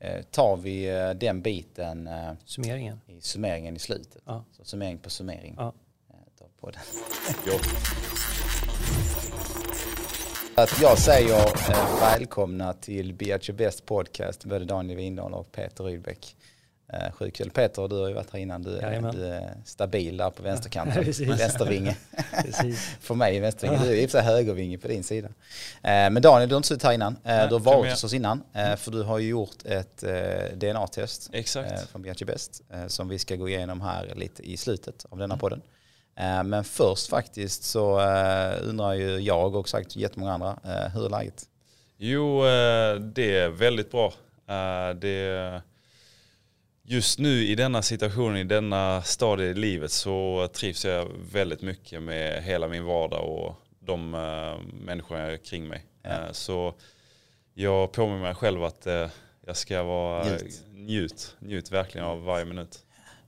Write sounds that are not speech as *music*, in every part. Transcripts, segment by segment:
eh, tar vi eh, den biten eh, Summeringen. i summeringen i slutet. Ja. Så summering på summering. Ja. ta på den. *laughs* Att jag säger eh, välkomna till Be At Your Best Podcast, både Daniel Windahl och Peter Rydbeck. Eh, sjukt kul. Peter, du har ju varit här innan. Du, du är stabil där på vänsterkanten. *laughs* Vänstervinge. *laughs* *laughs* För mig är vänstervinge. Du är i och för sig högervinge på din sida. Eh, men Daniel, du har inte suttit här innan. Eh, Nej, du har varit hos oss innan. Eh, för du har ju gjort ett eh, DNA-test Exakt. eh, från Your Best. Eh, som vi ska gå igenom här lite i slutet av denna podden. Eh, men först faktiskt så undrar ju jag och säkert jättemånga andra, hur är läget? Jo, det är väldigt bra. Det, just nu i denna situation, i denna stadie i livet så trivs jag väldigt mycket med hela min vardag och de människor jag är kring mig. Ja. Eh, Så jag påminner mig själv att eh, jag ska vara Njut. njut, njut verkligen av varje minut.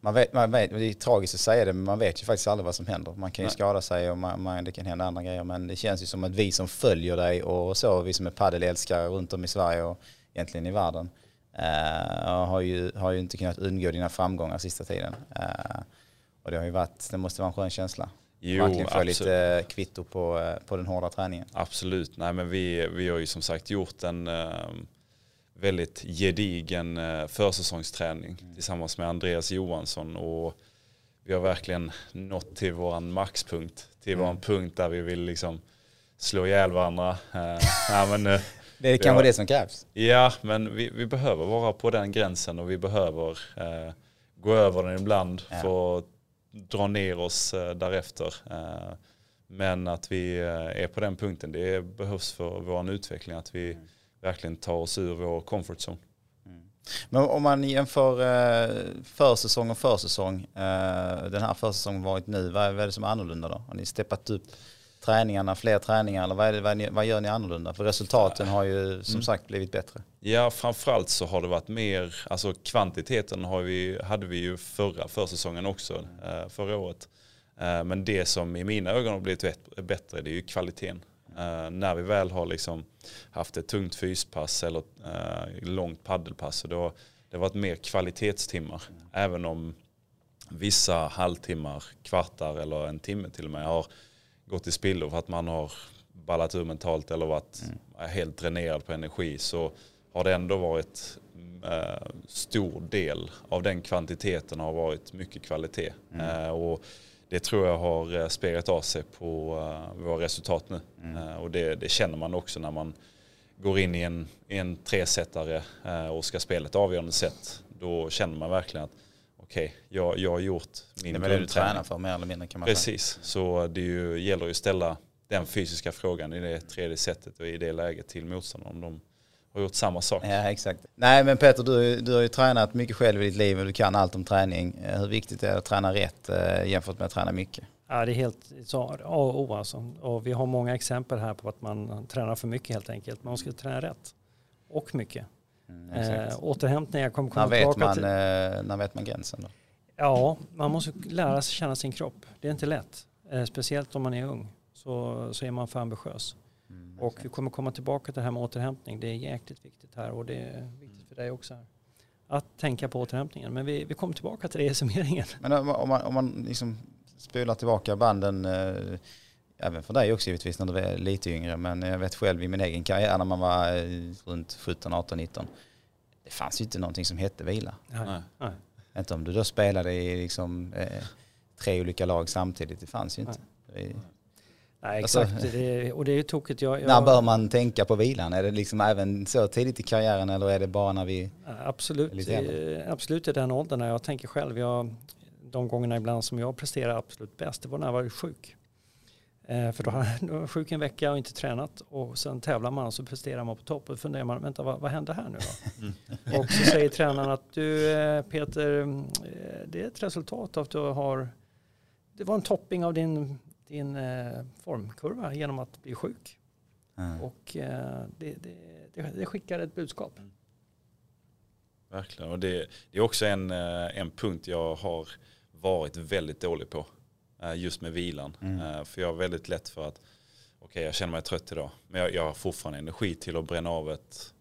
Man vet, man vet, det är tragiskt att säga det men man vet ju faktiskt aldrig vad som händer. Man kan ju Nej. skada sig och man, man, det kan hända andra grejer men det känns ju som att vi som följer dig och så, vi som är paddelälskare runt om i Sverige och egentligen i världen eh, har, ju, har ju inte kunnat undgå dina framgångar sista tiden. Eh, och det har ju varit, det måste vara en skön känsla. Jo, Verkligen få absolut. lite kvitto på, eh, på den hårda träningen. Absolut, nej men vi, vi har ju som sagt gjort en eh, väldigt gedigen eh, försäsongsträning tillsammans med Andreas Johansson och vi har verkligen nått till våran maxpunkt, till våran punkt där vi vill liksom slå ihjäl varandra. Eh, *laughs* ja, men, eh, Det är kanske det som krävs. ja, men vi, vi behöver vara på den gränsen och vi behöver eh, gå över den ibland Ja. för att dra ner oss eh, därefter. Eh, men att vi eh, är på den punkten, det behövs för vår utveckling, att vi verkligen tar oss ur vår comfort zone. Men om man jämför eh, försäsong och försäsong, eh, den här försäsongen varit nu, vad är, vad är det som är annorlunda då? Har ni steppat upp träningarna, fler träningar eller vad, är det, vad, vad gör ni annorlunda? För resultaten har ju som sagt blivit bättre. Ja, framförallt så har det varit mer, alltså kvantiteten har vi, hade vi ju förra försäsongen också, eh, förra året. Eh, men det som i mina ögon har blivit bättre- det är ju kvaliteten. Eh, när vi väl har liksom haft ett tungt fyspass eller eh, långt paddelpass, så då, det har varit mer kvalitetstimmar. Även om vissa halvtimmar, kvartar eller en timme till och med har gått i spillo för att man har ballat ur mentalt eller varit helt dränerad på energi så har det ändå varit eh, stor del av den kvantiteten har varit mycket kvalitet. Eh, och det tror jag har eh, speglat av sig på eh, våra resultat nu. Eh, och det, det känner man också när man går in i en, i en tresetare eh, och ska spela ett avgörande set. Då känner man verkligen att okej, jag, jag har gjort min Det är det du tränar för mer eller mindre kan man säga. Precis, så det ju, gäller ju att ställa den fysiska frågan i det tredje setet och i det läget till motståndaren om de har gjort samma sak. Ja, exakt. Nej, men Peter, du, du har ju tränat mycket själv i ditt liv och du kan allt om träning. Eh, Hur viktigt är det att träna rätt eh, jämfört med att träna mycket? Ja, det är helt så, A och O alltså. Och vi har många exempel här på att man tränar för mycket helt enkelt. Man ska träna rätt och mycket. Mm. Eh, återhämtning, jag kommer när, komma vet tillbaka man, till. eh, när vet man gränsen då? Ja, man måste lära sig känna sin kropp. Det är inte lätt. Eh, speciellt om man är ung så, så är man för ambitiös. Mm, Och vi kommer komma tillbaka till det här med återhämtning. Det är jäkligt viktigt här och det är viktigt för dig också. Här. Att tänka på återhämtningen. Men vi, vi kommer tillbaka till det i summeringen. Men om, om man, om man liksom spolar tillbaka banden, eh, även för dig också givetvis när du är lite yngre, men jag vet själv i min egen karriär när man var eh, runt 17, 18, 19, det fanns ju inte någonting som hette vila. Nej. Nej. Inte om du då spelade i liksom, eh, tre olika lag samtidigt, det fanns ju inte. Det- Nej, Alltså- exakt. Det är, och det är ju tokigt. Jag, jag, När bör man tänka på vilan? Är det liksom även så tidigt i karriären eller är det bara när vi... Ja, Absolut, Lite äldre. eh, absolut i den åldern när jag tänker själv. Jag, de gångerna ibland som jag presterar absolut bäst, det var när jag var sjuk. Eh, för då har jag sjuk en vecka och inte tränat och sen tävlar man och så presterar man på topp och funderar man, vänta vad, vad hände här nu då? *laughs* och så säger tränaren att du eh, Peter, mm, eh, det är ett resultat av att du har, det var en topping av din, din eh, formkurva genom att bli sjuk. Mm. Och eh, det, det, det, det skickar ett budskap. Verkligen, och det, det är också en, en punkt jag har varit väldigt dålig på. Eh, Just med vilan. Mm. Eh, För jag har väldigt lätt för att, okej jag känner mig trött idag, men jag, jag har fortfarande energi till att bränna av ett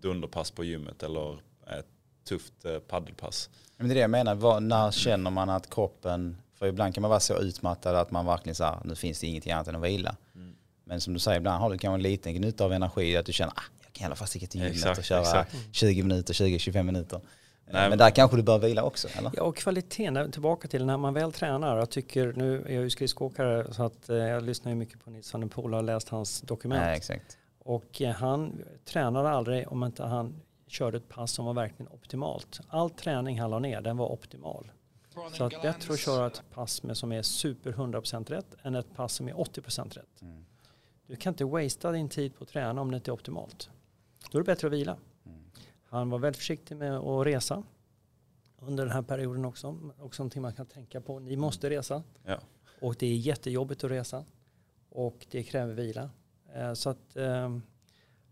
dunderpass på gymmet eller ett tufft eh, paddelpass. Men det är det jag menar, Var, när känner man att kroppen, för ibland kan man vara så utmattad att man verkligen så nu finns det ingenting annat än att vila. Mm. Men som du säger, ibland har du kanske en liten gnutta av energi att du känner, ah, jag kan i alla fall sticka till gymmet och köra exakt. 20 minuter, 20-25 minuter. Nej, men där kanske du bör vila också, eller? Ja, och kvaliteten, tillbaka till när man väl tränar. Jag tycker, nu är jag ju skridskoåkare så att eh, jag lyssnar ju mycket på Nils van den Poel och har läst hans dokument. Nej, exakt. Och eh, han tränade aldrig om inte han körde ett pass som var verkligen optimalt. All träning han la ner, den var optimal. Så att bättre att köra ett pass med som är super 100% rätt än ett pass som är 80% rätt. Mm. Du kan inte wastea din tid på att träna om det inte är optimalt. Då är det bättre att vila. Mm. Han var väldigt försiktig med att resa under den här perioden också. Också någonting man kan tänka på. Ni måste resa. Ja. Och det är jättejobbigt att resa. Och det kräver vila. Eh, Så att, eh,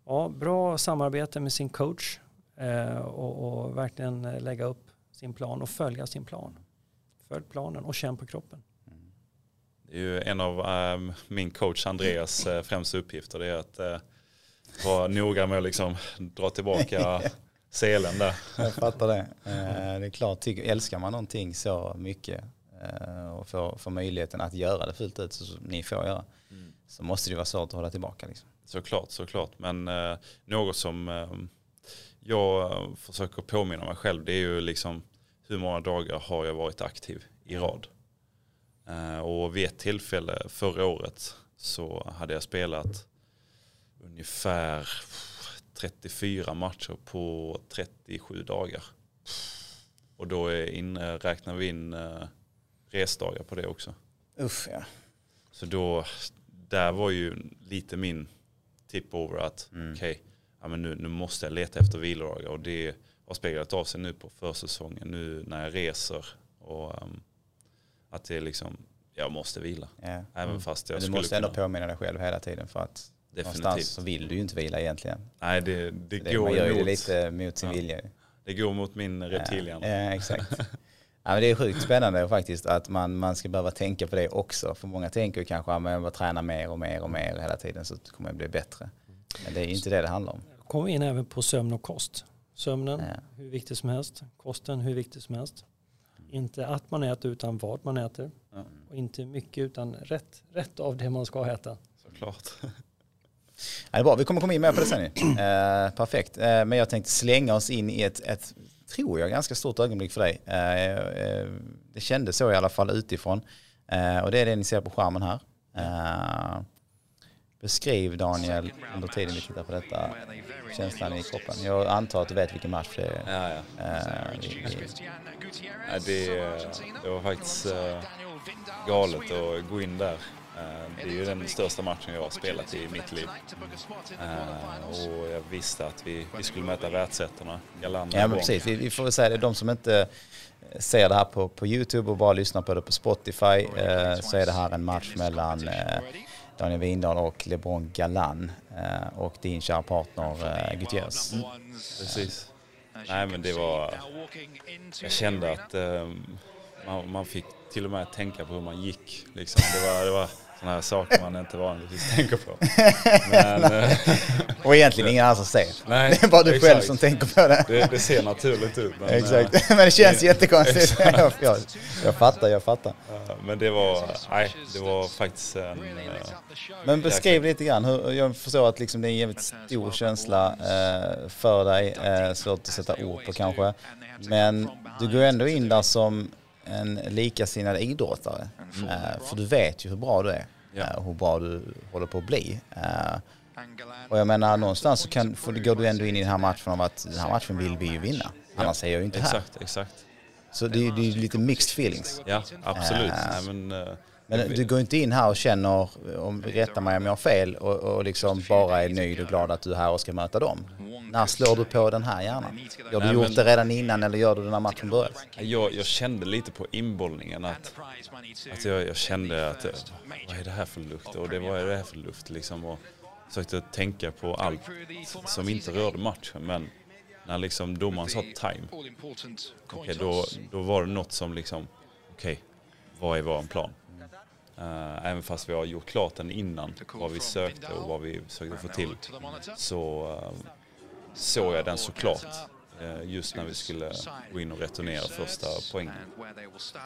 ja, bra samarbete med sin coach. eh, Och, och verkligen lägga upp sin plan och följa sin plan. Följ planen och känn på kroppen. Det är ju en av ehm, min coach Andreas eh, främsta uppgifter. Det är att vara noga med att liksom dra tillbaka *laughs* selen där. Jag fattar det. Eh, Det är klart, tycker, älskar man någonting så mycket eh, och får, får möjligheten att göra det fullt ut så som ni får göra så måste det vara svårt att hålla tillbaka. Liksom. Såklart, såklart. Men eh, något som eh, jag försöker påminna mig själv det är ju liksom hur många dagar har jag varit aktiv i rad. Eh, och vid ett tillfälle förra året så hade jag spelat ungefär 34 matcher på 37 dagar. Och då är in, räknar vi in eh, resdagar på det också. Uff ja. Så då, där var ju lite min tip over att Mm. okej, ja, men nu, nu måste jag leta efter vilodagar och det har speglat av sig nu på försäsongen nu när jag reser och um, att det är liksom, jag måste vila. ja. Även fast jag Men du måste ändå kunna. påminna dig själv hela tiden för att någonstans Definitivt. så vill du ju inte vila egentligen. Nej, det, det, Det, går man gör ju det emot, lite mot sin Ja. vilja. det går mot min reptilhjärna. Ja, exakt. Ja, men det är sjukt spännande faktiskt att man, man ska behöva tänka på det också. För många tänker ju kanske att man bara träna mer och mer och mer hela tiden så kommer det bli bättre. Men det är ju inte det det handlar om. Kommer vi in även på sömn och kost. Sömnen, Ja. hur viktig som helst. Kosten, hur viktig som helst. Inte att man äter utan vad man äter. Ja. Och inte mycket utan rätt, rätt av det man ska äta. Såklart. *laughs* Ja, det är bra, vi kommer komma in mer på det sen. *clears throat* Eh, perfekt. Eh, men jag tänkte slänga oss in i ett, ett, tror jag, ganska stort ögonblick för dig. Eh, eh, det kändes så i alla fall utifrån. Eh, och det är det ni ser på skärmen här. Eh, beskriv Daniel under tiden vi tittar på detta, känslan i kroppen. Jag antar att du vet vilken match det är. Ja, ja. Eh, i- i- Ja, det, det var faktiskt galet att gå in där. Eh, Det är ju den största matchen jag har spelat i mitt liv. Eh, Och jag visste att vi, vi skulle möta världsettorna, Ja men precis, vi, vi får väl säga det, de som inte ser det här på, på YouTube och bara lyssnar på det på Spotify eh, så är det här en match mellan eh, Daniel Windahl och LeBron Galan eh, och din kära partner eh, Gutierrez. Precis. Nej men det var, jag kände att eh, man, man fick till och med tänka på hur man gick. Liksom. Det var, det var sådana här saker man inte vanligtvis tänker på. *laughs* Men, eh, Och egentligen ingen annan som ser. nej, Det är bara du själv exakt. som tänker på det. Det, det ser naturligt ut. Men, Exakt, men det känns jättekonstigt. *laughs* *laughs* jag, jag, fattar, jag fattar. eh, men det var, nej, det var faktiskt en... eh, Men beskriv lite grann, hur, jag förstår att liksom det är en jävligt stor känsla eh, för dig, eh, svårt att sätta ord på kanske. Men du går ändå in där som en likasinnad idrottare. Eh, för du vet ju hur bra du är Ja. eh, och hur bra du håller på att bli. Eh, och jag menar någonstans så kan, för går du ändå in i den här matchen av att den här matchen vill vi ju vinna. Annars är jag ju inte här. Exakt, exakt. Så det är ju lite mixed feelings. Ja, absolut. Nej, men, Men du går inte in här och känner, om rätta mig om jag har fel, och, och liksom bara är nöjd och glad att du är här och ska möta dem. När slår du på den här hjärnan? Har du Nej, gjort men- det redan innan eller gör du det när matchen börjar? jag, jag kände lite på inbollningen att, att jag, jag kände att eh, vad är det här för luft och det, vad är det här för luft liksom och försökte tänka på allt som inte rörde matchen men när liksom domaren sa time, okej då, då var det något som liksom, okej vad är vår plan? Eh, även fast vi har gjort klart den innan, vad vi sökte och vad vi försökte få till, så eh, såg jag den såklart eh, just när vi skulle gå in och returnera första poängen.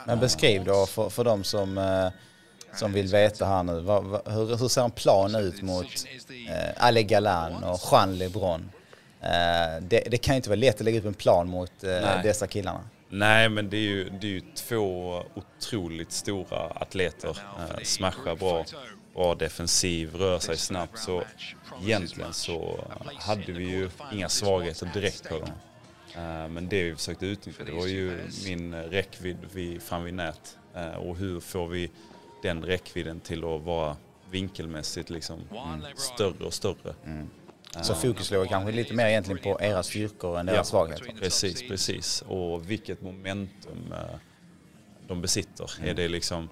Men beskriv då för, för de som, som vill veta här nu. Vad, vad, hur, hur ser en plan ut mot Ale Galan och Jean LeBron? Det, det kan inte vara lätt att lägga upp en plan mot dessa killarna. Nej, men det är ju, det är ju två otroligt stora atleter. Eh, smashar bra, bra defensiv, rör sig snabbt. Så egentligen så hade vi ju inga svagheter direkt på dem. Eh, men det vi försökte utnyttja det var ju min räckvidd vid, fram vid nät. Eh, och hur får vi den räckvidden till att vara vinkelmässigt liksom mm, större och större. Mm. Så fokus låg kanske lite mer egentligen på era styrkor än deras Ja. svagheter. Precis, precis. Och vilket momentum eh, de besitter. Är det liksom,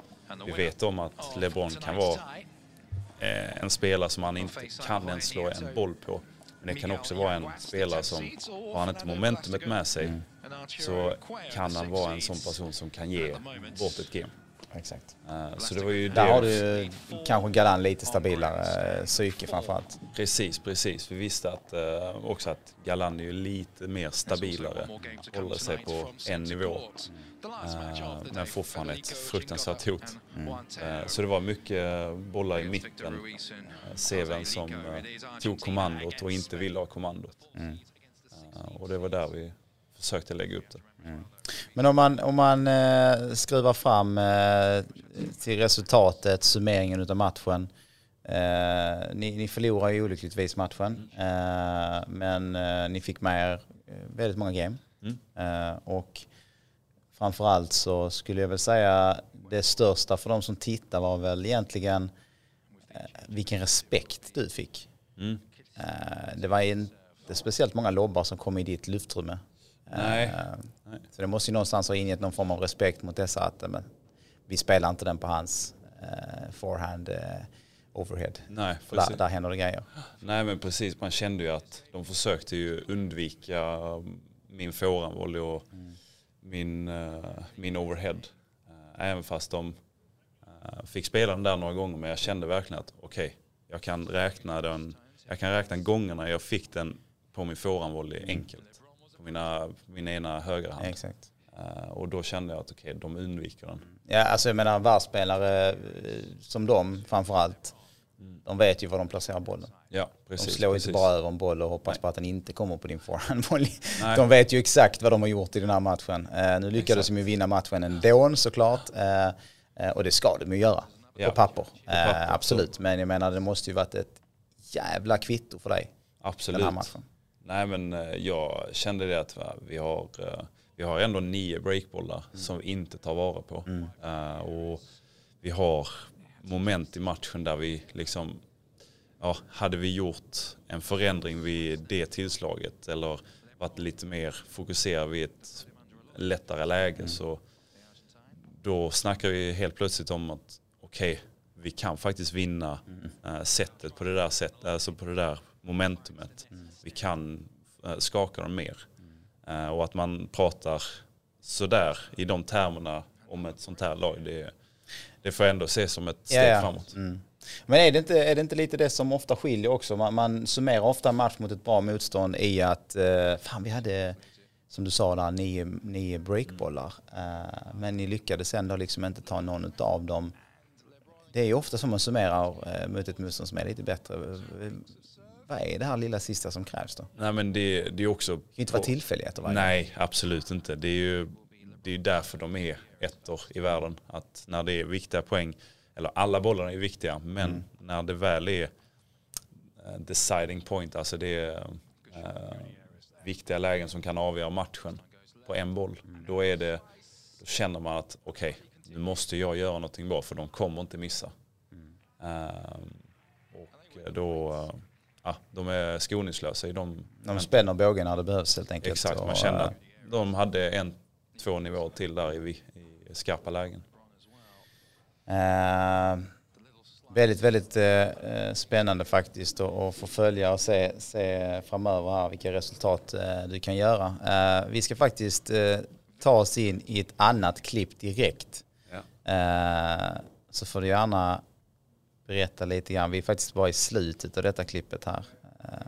vi vet om att LeBron kan vara eh, en spelare som han inte kan ens slå en boll på. Men det kan också vara en spelare som, har han inte momentumet med sig så kan han vara en sån person som kan ge bort ett game. Exakt. Eh, Så det var ju Där det. har du kanske Galan lite stabilare eh, psyke framförallt. Precis, precis. Vi visste att, eh, också att Galan är ju lite mer stabilare. Håller sig på en nivå. Men fortfarande ett fruktansvärt hot. Eh, så det var mycket bollar i mitten. Seven som tog kommandot och inte ville ha kommandot. Eh, och det var där vi försökte lägga upp det. Men om man, om man eh, skruvar fram eh, till resultatet, summeringen utav matchen. Eh, ni, ni förlorar ju olyckligtvis matchen. Eh, men eh, ni fick med er eh, väldigt många game. Mm. Eh, och framförallt så skulle jag väl säga det största för de som tittar var väl egentligen vilken respekt du fick. Mm. Det var inte speciellt många lobbar som kom i ditt luftrum. Nej. Eh, Nej. Så det måste ju någonstans ha ingett någon form av respekt mot dessa att eh, men, vi spelar inte den på hans eh, forehand eh, overhead. Nej, där, där händer det grejer. Nej men precis, man kände ju att de försökte ju undvika min forehandvolley och min, eh, min overhead. Eh, även fast de eh, fick spela den där några gånger men jag kände verkligen att okej, jag kan räkna den, jag kan räkna gångerna jag fick den på min forehandvolley enkelt. På mina, min ena högra hand. Exakt. Eh, och då kände jag att okej, de undviker den. Ja, alltså jag menar världsspelare eh, som de framförallt. De vet ju var de placerar bollen. Ja, De precis. slår precis. inte bara över en boll och hoppas Nej. på att den inte kommer på din forehandvolley. De vet ju exakt vad de har gjort i den här matchen. Eh, nu lyckades de ju vinna matchen ändå såklart. Eh, och det ska de ju göra. Ja, på papper. papper, Eh, absolut. Men jag menar det måste ju varit ett jävla kvitto för dig. Absolut. Den här matchen. Nej men eh, jag kände det att vi har, eh, vi har ändå nio breakbollar som vi inte tar vara på. Eh, och vi har moment i matchen där vi liksom, ja, hade vi gjort en förändring vid det tillslaget eller varit lite mer fokuserade vid ett lättare läge så då snackar vi helt plötsligt om att okej, vi kan faktiskt vinna eh, sättet på det där sättet, alltså på det där momentumet. Vi kan eh, skaka dem mer. Eh, och att man pratar sådär i de termerna om ett sånt här lag, det, det får jag ändå se som ett steg Ja, ja. framåt. Mm. Men är det, inte, är det inte lite det som ofta skiljer också? Man, man summerar ofta en match mot ett bra motstånd i att eh, fan vi hade, som du sa där, nio, nio breakbollar. Eh, men ni lyckades ändå liksom inte ta någon av dem. Det är ju ofta som man summerar eh, mot ett motstånd som är lite bättre. Vad är det här lilla sista som krävs då? Det Nej men det, det är också... kan ju inte vara tillfälligheter varje gång. Nej, absolut inte. Det är ju det är därför de är ettor i världen. Att när det är viktiga poäng, eller alla bollar är viktiga, men Mm. när det väl är eh, deciding point, alltså det är eh, viktiga lägen som kan avgöra matchen på en boll, Mm. då, är det, då känner man att okej, nu måste jag göra någonting bra för de kommer inte missa. Mm. Eh, och då, eh, ja, de är skoningslösa i de De spänner bågen när det behövs helt enkelt. Exakt, Och, man kände eh, att de hade en, två nivåer till där i, i skarpa lägen. Eh, väldigt, väldigt eh, spännande faktiskt att att få följa och se, se framöver här vilka resultat eh, du kan göra. Eh, vi ska faktiskt eh, ta oss in i ett annat klipp direkt. Ja. Eh, så får du gärna berätta lite grann. Vi är faktiskt bara i slutet av detta klippet här. Eh,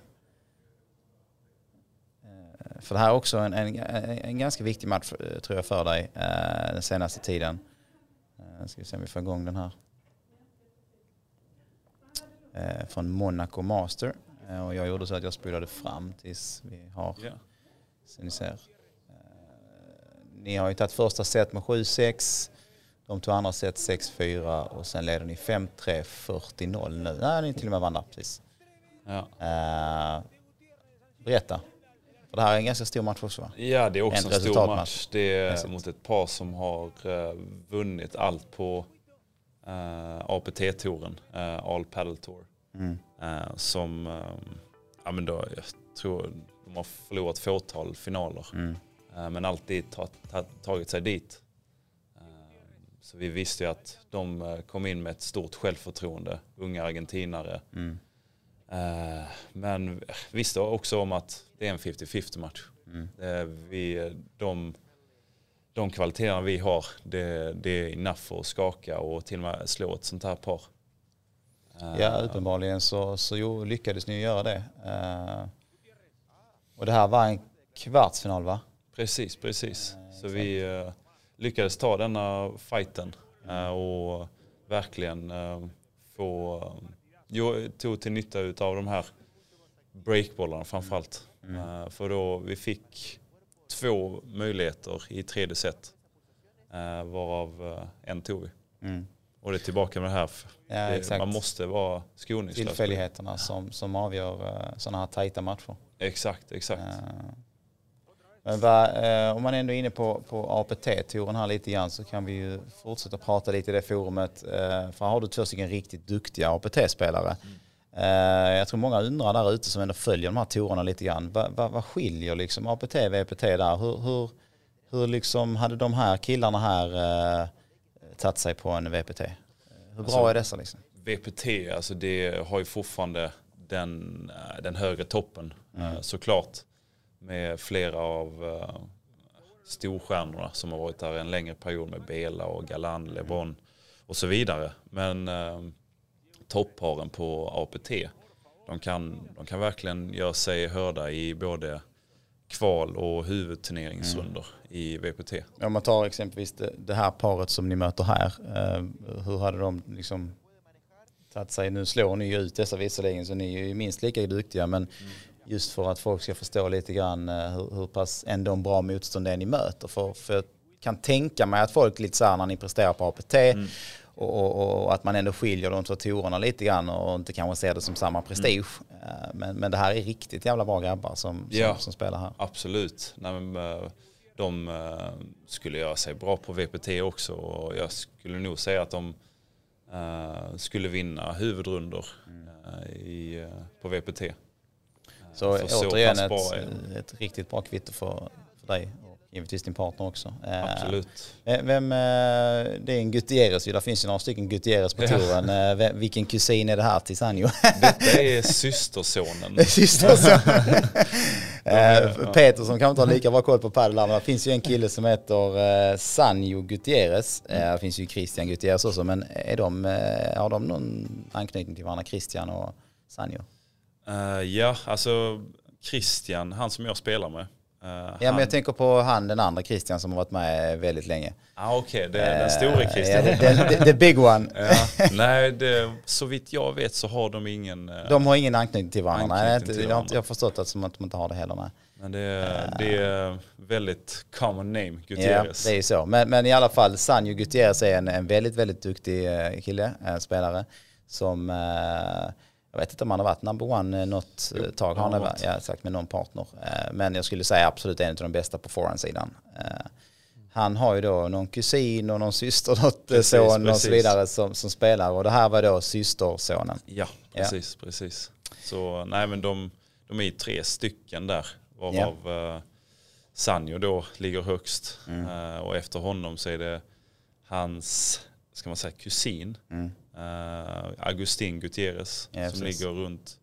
för det här är också en, en, en ganska viktig match eh, tror jag för dig eh, den senaste tiden. Ska vi se om vi får igång den här. Från Monaco Master. Och jag gjorde så att jag spolade fram tills vi har, Ja. så ni ser. Ni har ju tagit första set med 7-6. De två andra set 6-4 och sen leder ni 5-3, 40-0 nu. Nej, ni till och med vann där precis. Ja. Eh, berätta. För det här är en ganska stor match också va? Ja, det är också En en, stor match. Det är Exakt. mot ett par som har eh, vunnit allt på uh, APT-touren, uh, All Paddle Tour. Mm. Eh, som, eh, ja men då, jag tror de har förlorat fåtal finaler. Mm. Eh, men alltid ta, ta, tagit sig dit. Så vi visste ju att de eh, kom in med ett stort självförtroende, unga argentinare. Mm. Eh, men visste också om att det är en 50-50 match. Mm. Eh, vi, de, de kvaliteterna vi har, det, det är enough för att skaka och till och med slå ett sånt här par. Ja, uppenbarligen så, så jo, lyckades ni göra det. Och det här var en kvartsfinal va? Precis, precis. Så vi lyckades ta denna fighten eh, och verkligen eh, få, jo, tog till nytta av de här breakbollarna framförallt. Eh, för då vi fick två möjligheter i tredje set varav en tog vi. Mm. Och det är tillbaka med det här. Ja, det, man måste vara skoningslös. Tillfälligheterna som, som avgör sådana här tajta matcher. Exakt, exakt. Eh, Men vad, eh, om man ändå är inne på, på APT-touren här lite grann så kan vi ju fortsätta prata lite i det forumet. Eh, för här har du två stycken riktigt duktiga APT-spelare. Eh, jag tror många undrar där ute som ändå följer de här tourerna lite grann. Va, va, vad skiljer liksom APT och VPT där? Hur, hur, hur liksom hade de här killarna här eh, tagit sig på en VPT? Hur bra Alltså- är dessa liksom? VPT, alltså det har ju fortfarande den, eh, den högre toppen Mm. eh, såklart. Med flera av uh, storstjärnorna som har varit där en längre period med Bela och Galan, LeBron och så vidare. Men uh, topparen på APT, de kan, de kan verkligen göra sig hörda i både kval och huvudturneringsrundor i VPT. Om man tar exempelvis det, det här paret som ni möter här. Eh, hur hade de liksom tagit sig, nu slår ni ju ut dessa visserligen så ni är ju minst lika duktiga men just för att folk ska förstå lite grann eh, hur, hur pass ändå en bra motstånd det är ni möter. För, för jag kan tänka mig att folk lite så här när ni presterar på APT och, och, och att man ändå skiljer de två tourerna lite grann och inte kanske ser det som samma prestige. Eh, Men, men det här är riktigt jävla bra grabbar som, som, Ja. som spelar här. Absolut. Nej, men, eh, de skulle göra sig bra på VPT också och jag skulle nog säga att de skulle vinna huvudrundor eh, i, på VPT. Så För så återigen pass ett, bra är ett riktigt bra kvitto för, för dig och givetvis din partner också. Eh, Absolut. eh, Vem, eh, det är en Gutierrez ju, där finns ju några stycken Gutierrez på touren. Vem- Vilken kusin är det här till Sanjo? *laughs* Detta är systersonen. *laughs* Systerson. *laughs* är- ja. Peter som kanske inte har lika bra koll på padel men det finns ju en kille som heter Sanjo Gutierrez. Eh, det finns ju Christian Gutierrez också men är de, har de någon anknytning till varandra, Christian och Sanjo? Eh, ja, alltså Christian, han som jag spelar med. eh, Ja han, men jag tänker på han den andra Christian som har varit med väldigt länge. ah, Okej, det är den store Eh, Christian. Ja, the, the, the big one. *laughs* Ja, nej, det, så vitt jag vet så har de ingen... eh, De har ingen anknytning till varandra. Anknytning till jag, har inte- varandra. jag har förstått att, som att de inte har det heller. Nej. Men det, är- det är väldigt common name, Ja, Gutierrez. det är ju så. Men, men i alla fall, Sanjo Gutierrez är en, en väldigt, väldigt duktig kille, spelare. Som, jag vet inte om han har varit number one eh, något Jo, eh, tag. det har Han har varit, ja, exakt, med någon partner. Eh, men jag skulle säga absolut en av de bästa på forehandsidan. Eh, han har ju då någon kusin och någon syster, *laughs* något Precis, son och så precis. vidare som, som spelar. Och det här var då systersonen. Ja, precis, precis. Så nej men de, de är ju tre stycken där, varav eh, Sanjo då ligger högst. Mm. Eh, och efter honom så är det hans, ska man säga, kusin, Mm. Eh, Agustin Gutierrez, Ja, som ligger runt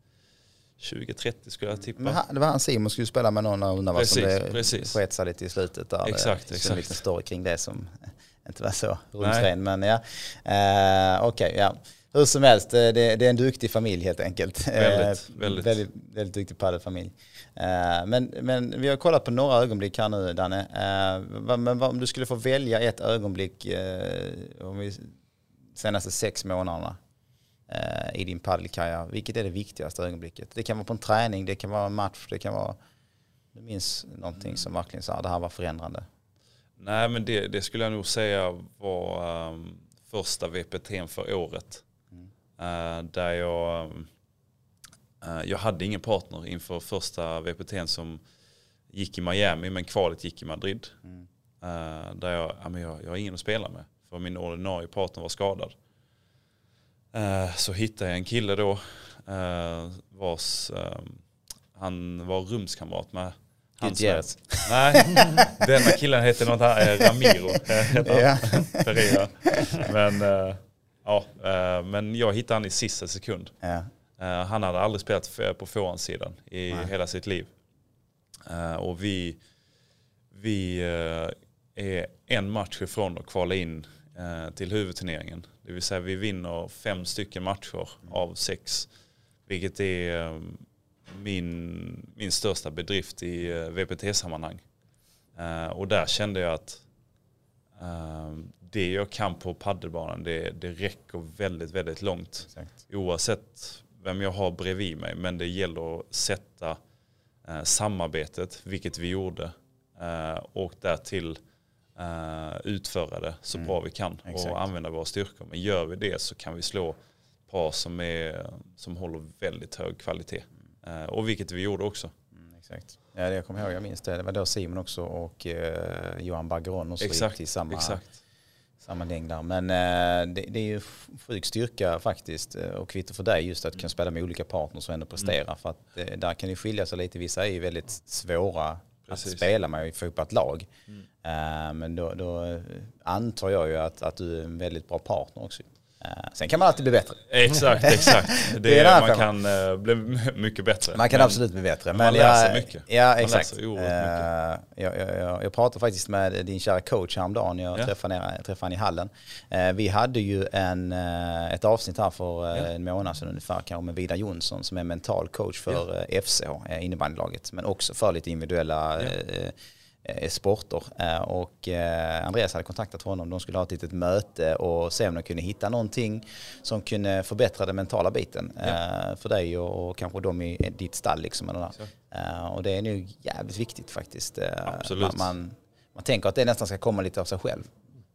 20-30 skulle jag tippa. Han, det var han Simon skulle spela med någon och undrar vad som det precis. sket sig lite i slutet där. Exakt, det en exakt. liten story kring det som *laughs* inte vara så rumsren. Men ja, uh, okej, okay, ja. Hur som helst, det, det, är en duktig familj helt enkelt. Väldigt, väldigt. väldigt, väldigt duktig paddelfamilj. Men, men vi har kollat på några ögonblick här nu Danne. Men om du skulle få välja ett ögonblick om vi, senaste sex månaderna i din paddelkarriär, vilket är det viktigaste ögonblicket? Det kan vara på en träning, det kan vara en match, det kan vara du minns någonting som verkligen sa det här var förändrande? Nej men det, det skulle jag nog säga var um, första VPT för året. Mm. Uh, där jag, uh, jag hade ingen partner inför första VPT som gick i Miami men kvalet gick i Madrid. Mm. Uh, där jag, ja, men jag, jag har ingen att spela med för min ordinarie partner var skadad. så hittade jag en kille då vars um, han var rumskamrat med Gutierrez. Nej, *laughs* denna killen heter något här, eh, Ramiro. *laughs* Pereira. Men, ja, men jag hittade han i sista sekund. Uh, han hade aldrig spelat på forehandsidan i Nej. hela sitt liv. och vi, vi är en match ifrån att kvala in till huvudturneringen. Det vill säga vi vinner fem stycken matcher av sex. Vilket är min, min största bedrift i eh, VPT-sammanhang. Och där kände jag att uh, det jag kan på paddelbanan det, det räcker väldigt, väldigt långt. Exakt. Oavsett vem jag har bredvid mig. Men det gäller att sätta samarbetet, vilket vi gjorde. och därtill utföra det så mm. bra vi kan Exakt. och använda våra styrkor. Men gör vi det så kan vi slå par som, är, som håller väldigt hög kvalitet. Eh, och vilket vi gjorde också. Mm, exakt. Ja, det jag kommer ihåg, jag minns det. Det var då Simon också och eh, Johan Baggeron och så exakt, gick till samma, exakt. samma gäng där. Men eh, det, det, är ju sjuk styrka faktiskt och kvitto för dig just att kunna spela med olika partners och ändå prestera. Mm. För att där kan det skilja sig lite. Vissa är ju väldigt svåra Precis. att spela med och få upp ett lag. Mm. Uh, men då, då, antar jag ju att, att du är en väldigt bra partner också. Eh, sen kan man alltid bli bättre. Exakt, *laughs* exakt. Det, det är man kan uh, bli mycket bättre. Man kan men, absolut bli bättre. Men man läser jag, mycket. Ja, exakt. Man uh, jag, jag, jag, jag, pratade faktiskt med din kära coach häromdagen. Jag ja. träffade, ner, träffade honom i hallen. Uh, vi hade ju en, ett avsnitt här för ja. en månad sedan ungefär, kanske med Vidar Jonsson som är mental coach för ja. FCH, innebandylaget. Men också för lite individuella Eh, sporter. Eh, och eh, Andreas hade kontaktat honom. De skulle ha ett litet möte och se om de kunde hitta någonting som kunde förbättra den mentala biten ja. för dig och kanske de i ditt stall. Liksom, eller och det är nog jävligt viktigt faktiskt. Absolut. Man, man tänker att det nästan ska komma lite av sig själv.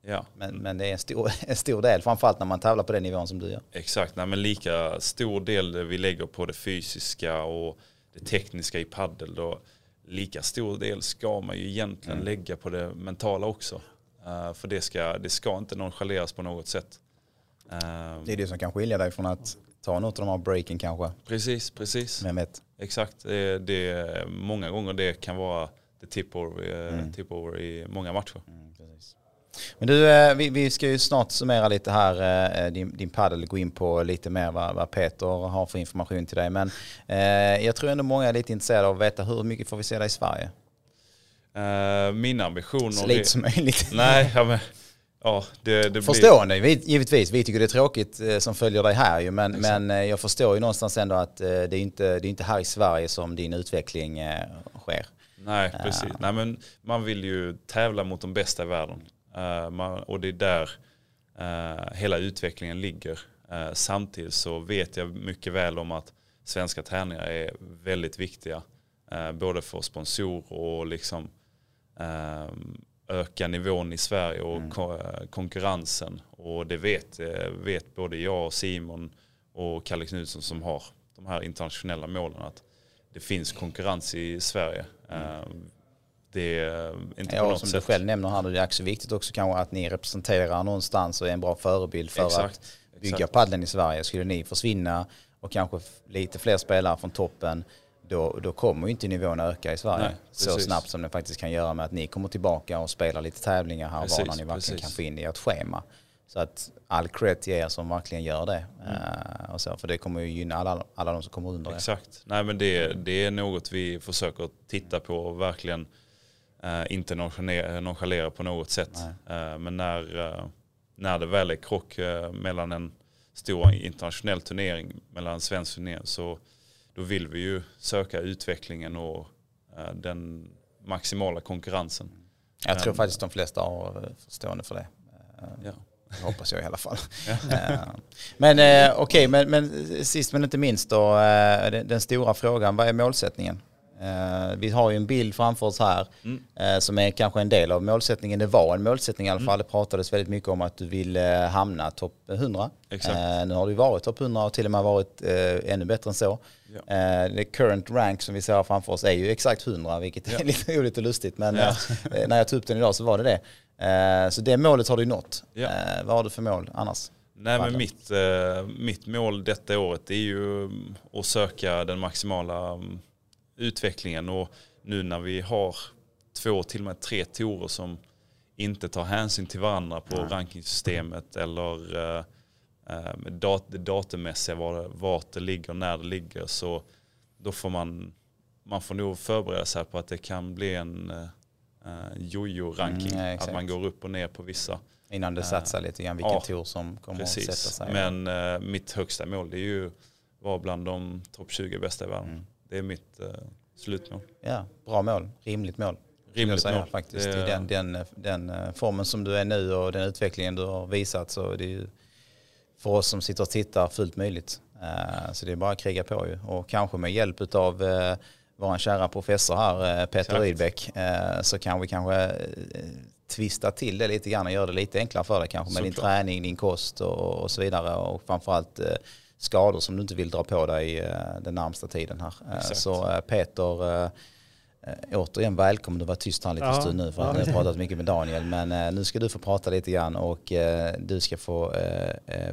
Ja. Men, men det är en stor, *laughs* en stor del, framförallt när man tävlar på den nivån som du gör. Exakt, Nej, men lika stor del vi lägger på det fysiska och det tekniska i paddel. Då lika stor del ska man ju egentligen mm. lägga på det mentala också. Uh, för det ska, det ska inte nonchaleras på något sätt. Uh, det är det som kan skilja dig från att ta något av de här breaken kanske. Precis, precis. Vem vet? Exakt, det, det, många gånger det kan vara the tip over, eh, mm. tip over i många matcher. Mm. Men du, eh, vi, vi ska ju snart summera lite här, eh, din, din paddel, gå in på lite mer vad, vad Peter har för information till dig. Men eh, jag tror ändå många är lite intresserade av att veta hur mycket får vi se dig i Sverige? Uh, min ambition... Så lite som möjligt. *laughs* Nej, ja, men, ja, det, det Förstående blir... givetvis. Vi tycker det är tråkigt som följer dig här ju, men, men jag förstår ju någonstans ändå att det är inte det är inte här i Sverige som din utveckling sker. Nej, precis. Uh. Nej, men man vill ju tävla mot de bästa i världen. Man, och det är där uh, hela utvecklingen ligger. Uh, samtidigt så vet jag mycket väl om att svenska tränare är väldigt viktiga. både för sponsorer och liksom öka nivån i Sverige och mm. konkurrensen. Och det vet, vet både jag och Simon och Kalle Knutsson som har de här internationella målen att det finns konkurrens i Sverige. Mm det är inte ja, på något som sätt. du själv nämner här, det är också viktigt också kanske att ni representerar någonstans och är en bra förebild för exakt, att bygga exakt. padden i Sverige. Skulle ni försvinna och kanske lite fler spelare från toppen då, då kommer ju inte nivån öka i Sverige Nej, så snabbt som den faktiskt kan göra med att ni kommer tillbaka och spelar lite tävlingar här och var när ni verkligen precis. kan få in det i ert schema. Så att all cred till er som verkligen gör det. Mm. Uh, och så, för det kommer ju gynna alla, alla de som kommer under Exakt. Nej men det, det är något vi försöker titta på och verkligen Eh, inte nonchalera, nonchalera på något sätt. Eh, men när, eh, när det väl är krock eh, mellan en stor internationell turnering, mellan en svensk turnering, så då vill vi ju söka utvecklingen och eh, den maximala konkurrensen. Jag tror faktiskt de flesta har förstående för det. Eh, Ja. Det hoppas jag i alla fall. *laughs* Eh, men eh, okej, men, men sist men inte minst då, eh, den stora frågan, vad är målsättningen? Eh, vi har ju en bild framför oss här Mm. eh, som är kanske en del av målsättningen. Det var en målsättning i alla Mm. fall. Det pratades väldigt mycket om att du ville hamna topp 100. Exakt. Eh, nu har du varit topp 100 och till och med varit eh, ännu bättre än så. Ja. Eh, det current rank som vi ser framför oss är ju exakt 100 vilket är Ja. *laughs* lite roligt och lustigt. Men Ja. eh, när jag tog upp den idag så var det det. Eh, så det målet har du nått. Eh, vad har du för mål annars? Nej men mitt, eh, mitt mål detta året är ju mm, att söka den maximala mm, utvecklingen och nu när vi har två till och med tre torer som inte tar hänsyn till varandra på Nej. rankingsystemet eller eh, eh, dat var, vart det ligger, när det ligger så då får man, man får nog förbereda sig på att det kan bli en eh, eh, jojo-ranking. Mm, att man går upp och ner på vissa. Innan du Eh, satsar lite grann vilken ja, tour som kommer att sätta Precis, sig. men eh, mitt högsta mål är ju vara bland de topp 20 bästa i världen. Mm. Det är mitt eh, slutmål. Ja, bra mål, rimligt mål. Rimligt säga, mål. faktiskt. Det- I den, den, den eh, formen som du är nu och den utvecklingen du har visat så är det ju för oss som sitter och tittar fullt möjligt. Eh, Så det är bara att kriga på ju. Och kanske med hjälp av vår kära professor här, eh, Peter. Rydbeck, eh, så kan vi kanske eh, twista till det lite grann och göra det lite enklare för dig kanske med din Såklart. träning, din kost och, och så vidare. Och framförallt eh, skador som du inte vill dra på dig eh, den närmsta tiden här. Eh, Exakt. Så eh, Peter, återigen välkommen att vara tyst här en liten Ja, stund nu för att ja. ni har pratat mycket med Daniel. Men nu ska du få prata lite grann och du ska få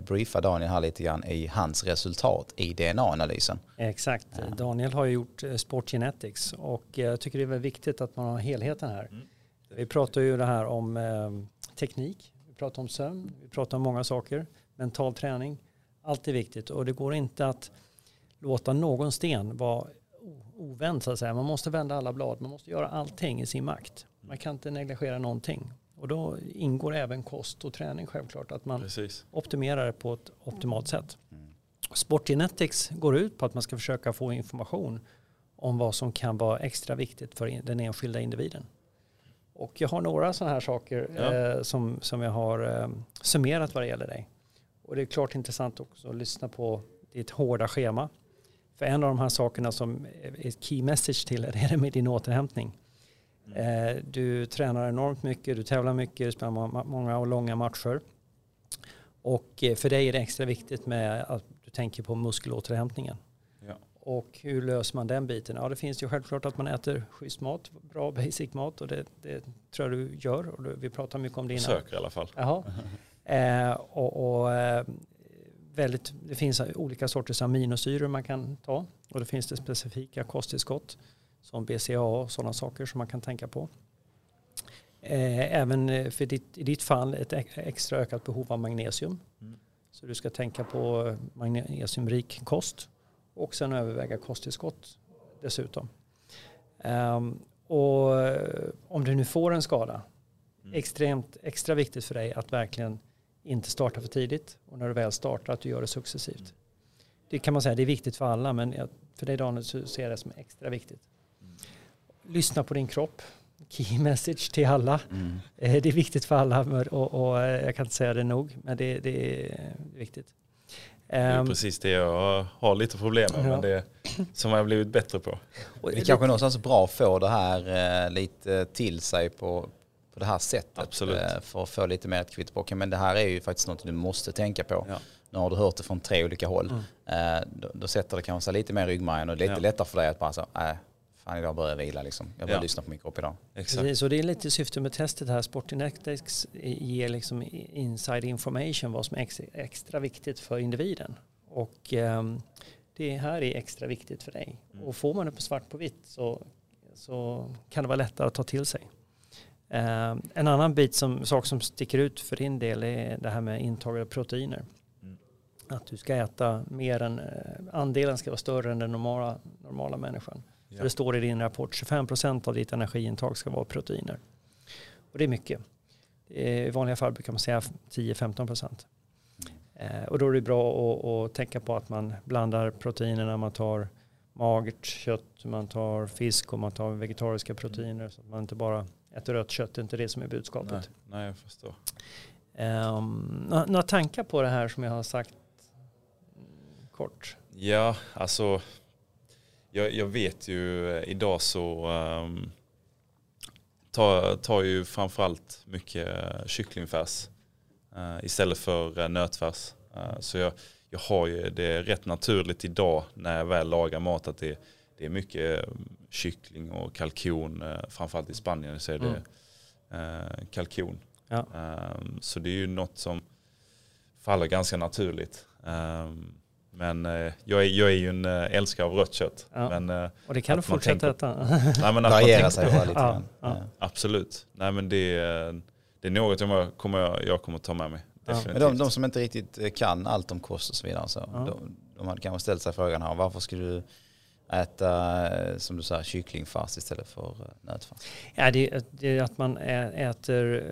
briefa Daniel här lite grann i hans resultat i DNA-analysen. Exakt. Ja. Daniel har ju gjort Sport Genetics och jag tycker det är väldigt viktigt att man har helheten här. Mm. Vi pratar ju det här om teknik, vi pratar om sömn, vi pratar om många saker, mental träning. Allt är viktigt och det går inte att låta någon sten vara ovänd så att säga. Man måste vända alla blad, man måste göra allting i sin makt. Man kan inte negligera någonting. Och då ingår även kost och träning självklart, att man Precis. optimera det på ett optimalt sätt. Mm. Sportgenetics går ut på att man ska försöka få information om vad som kan vara extra viktigt för den enskilda individen. Och jag har några sådana här saker Ja. eh, som, som jag har eh, summerat vad det gäller dig. Och det är klart intressant också att lyssna på ditt hårda schema. För en av de här sakerna som är ett key message till *laughs* är det med din återhämtning. Mm. Eh, du tränar enormt mycket, du tävlar mycket, du spelar må- många och långa matcher. Och eh, för dig är det extra viktigt med att du tänker på muskelåterhämtningen. Ja. Och hur löser man den biten? Ja, det finns ju självklart att man äter schysst mat, bra basic mat och det, det tror jag du gör. Och vi pratar mycket om det innan. Försöker i alla fall. Jaha. *laughs* Eh, och, och, eh, väldigt, det finns olika sorters aminosyror man kan ta och det finns det specifika kosttillskott som BCA och sådana saker som man kan tänka på. Eh, även eh, för ditt, i ditt fall ett ex- extra ökat behov av magnesium. Mm. Så du ska tänka på magnesiumrik kost och sen överväga kosttillskott dessutom. Ehm, och om du nu får en skada Mm. extremt extra viktigt för dig att verkligen inte starta för tidigt och när du väl startar att du gör det successivt. Det kan man säga, det är viktigt för alla men jag- för dig Daniel så ser jag det som extra viktigt. Lyssna på din kropp. Key *laughs* message till alla. Mm. Eh, Det är viktigt för alla och, och eh, jag kan inte säga det nog men det, det är viktigt. Det är Ehm, precis det jag har lite problem med. Ja. Men det som jag har blivit bättre på. och Det är kanske någonstans bra att få det här eh, lite till sig på, på det här sättet. Absolut. eh, för att få lite mer ett kvitto på. Men det här är ju faktiskt något du måste tänka på. Ja. Nu har du hört det från tre olika håll. Mm. Eh, då, då sätter det kanske lite mer i ryggmärgen och lite Ja. lättare för dig att bara så, nej, fan idag börjar jag vila liksom. Jag börjar Ja. lyssna på min kropp idag. Exakt. Precis, och det är lite syfte med testet här. Sportinetics ger liksom inside information vad som är ex- extra viktigt för individen. Och ehm, det här är extra viktigt för dig. Mm. Och får man det på svart på vitt så, så kan det vara lättare att ta till sig. Ehm, en annan bit som, sak som sticker ut för din del är det här med intag av proteiner. Mm. Att du ska äta mer än, eh, andelen ska vara större än den normala, normala människan. För det står i din rapport 25% av ditt energiintag ska vara proteiner. Och det är mycket. I vanliga fall brukar man säga 10-15%. Eh, och då är det bra att, att tänka på att man blandar proteinerna. Man tar magert kött, man tar fisk och man tar vegetariska proteiner. Så att man inte bara äter rött kött. Är inte det som är budskapet. Nej, nej jag förstår. Um, några tankar på det här som jag har sagt kort? Ja, alltså jag, jag vet ju eh, idag så um, tar, tar ju framförallt mycket kycklingfärs uh, istället för nötfärs. Uh, så jag, jag har ju det rätt naturligt idag när jag väl lagar mat att det, det är mycket kyckling och kalkon. Framförallt i Spanien så är det mm. kalkon. Ja. Um, så det är ju något som faller ganska naturligt. Um, men uh, jag, är, jag är ju en älskare av rött kött. Ja. Men, och det kan du fortsätta äta. *laughs* nej, men Variera sig bara lite *laughs* grann. Ja, Absolut. Nej, men det, det är något jag kommer, jag kommer ta med mig. Men de, de, som inte riktigt kan allt om kost och så vidare, så de, de hade kanske ställt sig frågan här, varför skulle du äta, som du sa, kycklingfars istället för nötfars? Ja, det, det är att man äter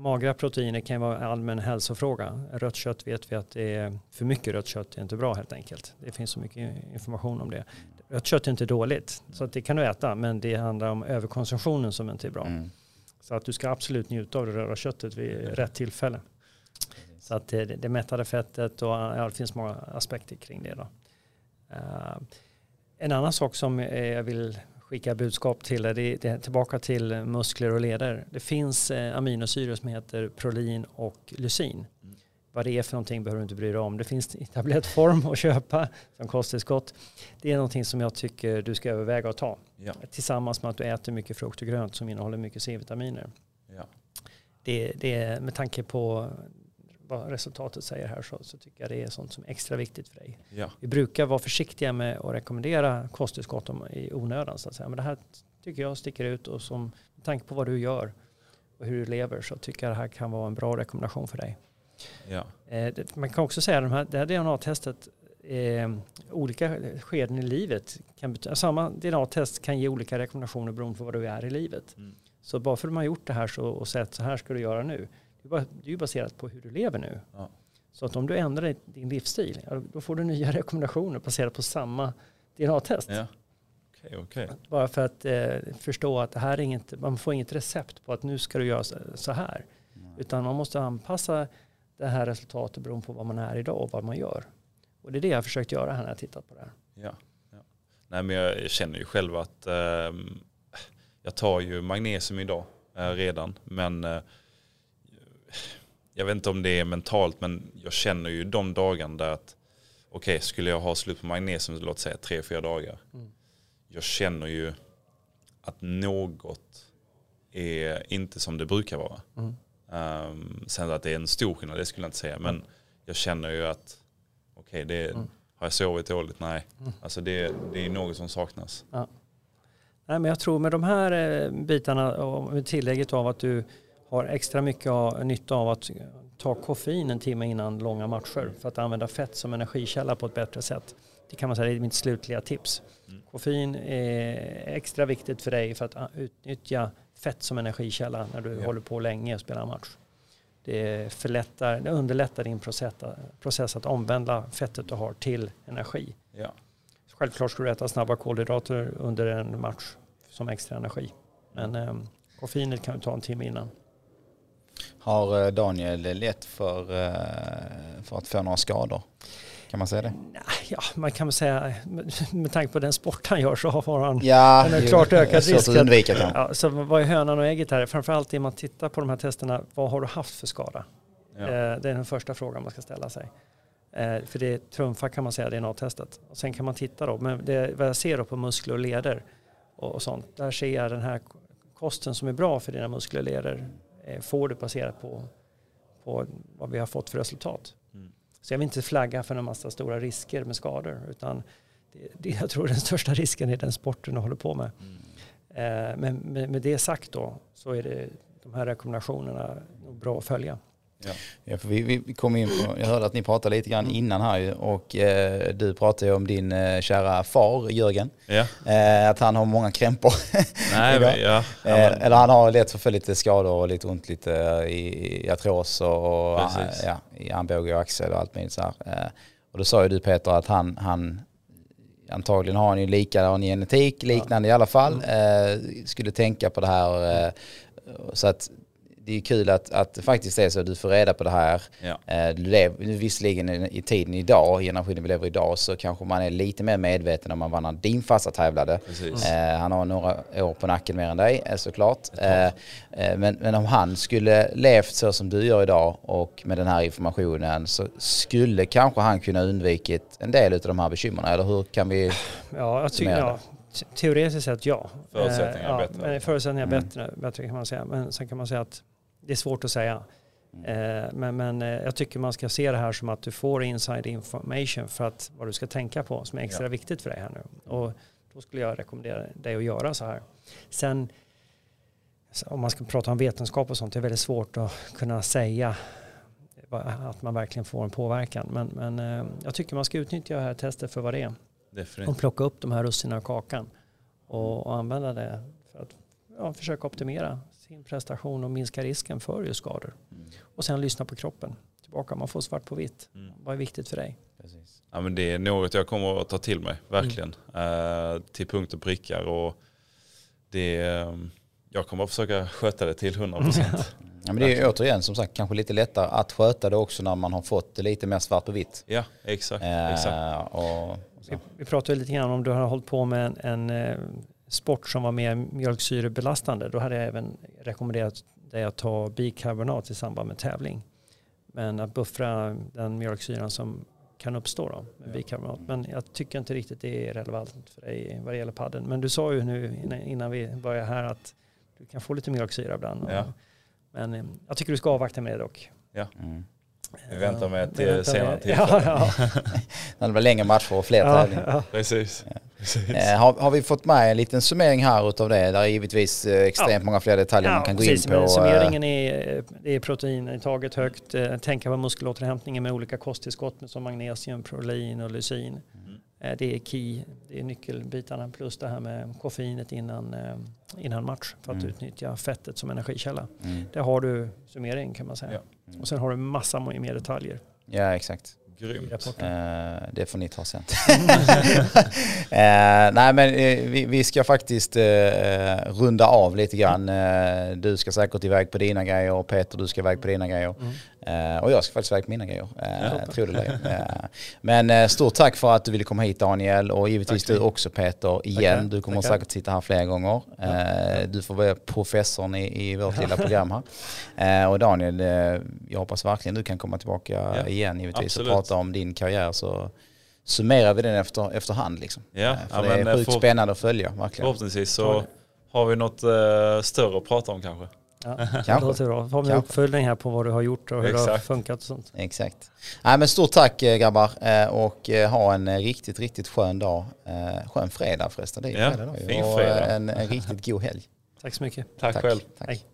magra proteiner kan vara en allmän hälsofråga. Rött kött vet vi att det är för mycket rött kött är inte bra helt enkelt. Det finns så mycket information om det. Rött kött är inte dåligt, så att det kan du äta, men det handlar om överkonsumtionen som inte är bra. Mm. Så att du ska absolut njuta av det röda köttet vid rätt tillfälle. Så att det, det mättade fettet och ja, det finns många aspekter kring det. Då. Uh, en annan sak som jag vill skicka budskap till det, det är tillbaka till muskler och leder. Det finns eh, aminosyror som heter prolin och lysin. Mm. Vad det är för någonting behöver du inte bry dig om. Det finns i tablettform att köpa som kosttillskott. Det är någonting som jag tycker du ska överväga att ta. Ja. Tillsammans med att du äter mycket frukt och grönt som innehåller mycket C-vitaminer. Ja. Det, det är med tanke på vad resultatet säger här så, så, tycker jag det är sånt som är extra viktigt för dig. Ja. Vi brukar vara försiktiga med att rekommendera kosttillskott i onödan så att säga. Men det här tycker jag sticker ut och som med tanke på vad du gör och hur du lever så tycker jag det här kan vara en bra rekommendation för dig. Ja. Eh, man kan också säga att det här DNA-testet eh, olika skeden i livet. Kan, samma DNA-test kan ge olika rekommendationer beroende på vad du är i livet. Mm. Så bara för att man har gjort det här så, och sett så här ska du göra nu det är ju baserat på hur du lever nu. Ja. Så att om du ändrar din livsstil, då får du nya *laughs* rekommendationer baserat på samma DNA-test. Ja. Okay, okay. Bara för att eh, förstå att det här är inget, man får inget recept på att nu ska du göra så här. Nej. Utan man måste anpassa det här resultatet beroende på vad man är idag och vad man gör. Och det är det jag har försökt göra här när jag tittat på det här. Ja, ja. Nej, men jag känner ju själv att eh, jag tar ju magnesium idag eh, redan. Men eh, jag vet inte om det är mentalt men jag känner ju de dagarna där att okej okay, skulle jag ha slut på magnesium låt säga tre, fyra dagar. Mm. Jag känner ju att något är inte som det brukar vara. Mm. Um, sen att det är en stor skillnad, det skulle jag inte säga. Men mm. jag känner ju att okej, okay, mm. har jag sovit dåligt? Nej. Mm. Alltså det, det är något som saknas. Ja. Nej, men jag tror med de här eh, bitarna och med tillägget av att du har extra mycket nytta av att ta koffein en timme innan långa matcher för att använda fett som energikälla på ett bättre sätt. Det kan man säga är mitt slutliga tips. Mm. Koffein är extra viktigt för dig för att utnyttja fett som energikälla när du ja. håller på länge och spelar match. Det, förlättar, det underlättar din process, process att omvandla fettet du har till energi. Ja. Självklart ska du äta snabba kolhydrater under en match som extra energi. Men eh, koffeinet kan du ta en timme innan. Har eh, Daniel lätt för, eh, för att få några skador? Kan man säga det? Ja, man kan väl säga med tanke på den sport han gör så har han ja, en klart ökad risk. Att undvika, kan. Ja, så vad är hönan och ägget här? Framförallt när man tittar på de här testerna, vad har du haft för skada? Ja. Eh, det är den första frågan man ska ställa sig. För det trumfar kan man säga DNA-testet. Och sen kan man titta då, men det, vad jag ser då på muskler och leder och sånt, där ser jag den här kosten som är bra för dina muskler och leder får du baserat på, på vad vi har fått för resultat. Mm. Så jag vill inte flagga för en massa stora risker med skador utan det, det, jag tror den största risken är den sporten du håller på med. Mm. Eh, men med, med, det sagt då så är det de här rekommendationerna bra att följa. Ja. Ja, för vi, vi kom in på, jag hörde att ni pratade lite grann innan här ju och eh, du pratade ju om din eh, kära far Jörgen. Ja. Eh, att han har många krämpor. *laughs* Nej, men, ja. Eh, Ja, men, eller han har lätt för lite skador och lite ont lite i, i artros och Precis. ja, i armbåge och axel och allt möjligt så här. Eh, och då sa ju du Peter att han, han antagligen har han ju likadan genetik, liknande i alla fall. Eh, skulle tänka på det här. Eh, så att det är kul att, att det faktiskt är så att du får reda på det här. ja. Eh, Du lever, visserligen i i tiden idag, generationen vi lever i idag, så kanske man är lite mer medveten om man var när din farsa tävlade. Eh, han har några år på nacken mer än dig eh, såklart. Eh, eh, men, men om han skulle levt så som du gör idag och med den här informationen så skulle kanske han kunna undvikit en del av de här bekymren. Eller hur kan vi... *sighs* Ja, jag tycker, ja, te- teoretiskt sett ja. Förutsättningarna är Eh, bättre. Ja, men förutsättningarna är Mm. bättre, bättre kan man säga. Men sen kan man säga att det är svårt att säga. Eh, Men, men eh, jag tycker man ska se det här som att du får inside information för att vad du ska tänka på som är extra Ja. viktigt för dig här nu. Och då skulle jag rekommendera dig att göra så här. Sen om man ska prata om vetenskap och sånt, det är väldigt svårt att kunna säga att man verkligen får en påverkan. Men, men eh, jag tycker man ska utnyttja det här testet för vad det är och Definitivt. plocka upp de här russinen av kakan och, och använda det för att ja, försöka optimera sin prestation och minska risken för just skador. Och sen lyssna på kroppen. Tillbaka, man får svart på vitt. Mm. Vad är viktigt för dig? Precis. Ja, men det är något jag kommer att ta till mig, verkligen. Eh, till punkt och prickar. Och det, är, jag kommer att försöka sköta det till 100 procent. *laughs* Ja, men det är ju återigen som sagt kanske lite lättare att sköta det också när man har fått det lite mer svart på vitt. ja, exakt. Eh, exakt. och, Vi, vi pratade lite grann om du har hållit på med en, en eh, sport som var mer mjölksyrebelastande. Då hade jag även rekommenderat dig att ta bikarbonat i samband med tävling. Men att buffra den mjölksyran som kan uppstå då med Ja. bikarbonat. Men jag tycker inte riktigt det är relevant för dig vad det gäller padden. Men du sa ju nu innan, vi började här att du kan få lite mjölksyra ibland. Ja. Men eh, jag tycker du ska avvakta med det dock. mm. Vi väntar med till väntar senare med- tillfälle. Ja, ja, *laughs* När det blir längre matcher och fler ja, tävlingar. ja. Precis. Precis. Eh, har, har vi fått med en liten summering här utav det? Där är givetvis eh, extremt många fler detaljer man kan gå precis, in på. Men eh, summeringen är, är proteinintaget högt, tänka på muskelåterhämtningen med olika kosttillskott med som magnesium, prolin och lysin. Mm. Eh, Det är key, det är nyckelbitarna plus det här med koffeinet innan, eh, innan match för att Mm. utnyttja fettet som energikälla. Mm. Där har du summering kan man säga. Ja. Och sen har du massa mer detaljer Ja, exakt. Grymt. Eh, det får ni ta sen. *laughs* Eh, nej men eh, vi, vi ska faktiskt runda av lite grann. Du ska säkert iväg på dina grejer och Peter du ska iväg på dina grejer. Eh, och jag ska faktiskt iväg på mina grejer. Eh, tror det? Eh, men eh, stort tack för att du ville komma hit Daniel och givetvis Tack. du också Peter igen. Du kommer Tackar. säkert sitta här flera gånger. Du får vara professorn i, i vårt lilla program här. Och Daniel, jag hoppas verkligen du kan komma tillbaka Ja, igen givetvis absolut. och prata om din karriär så summerar vi den efter, efterhand. Liksom. Ja, Eh, ja, för det är sjukt för- spännande att följa, verkligen. Förhoppningsvis så har vi något eh, större att prata om kanske. Ja, *laughs* Kanske. det låter bra. Har vi uppföljning här på vad du har gjort och hur det har Exakt. funkat och sånt. Exakt. Nej, men stort tack eh, grabbar eh, och eh, ha en riktigt, riktigt skön dag. Skön fredag förresten. Det är Ja, fredag då fin och fredag. eh, en, en riktigt god helg. Tack så mycket. Tack, själv. Tack. Hej.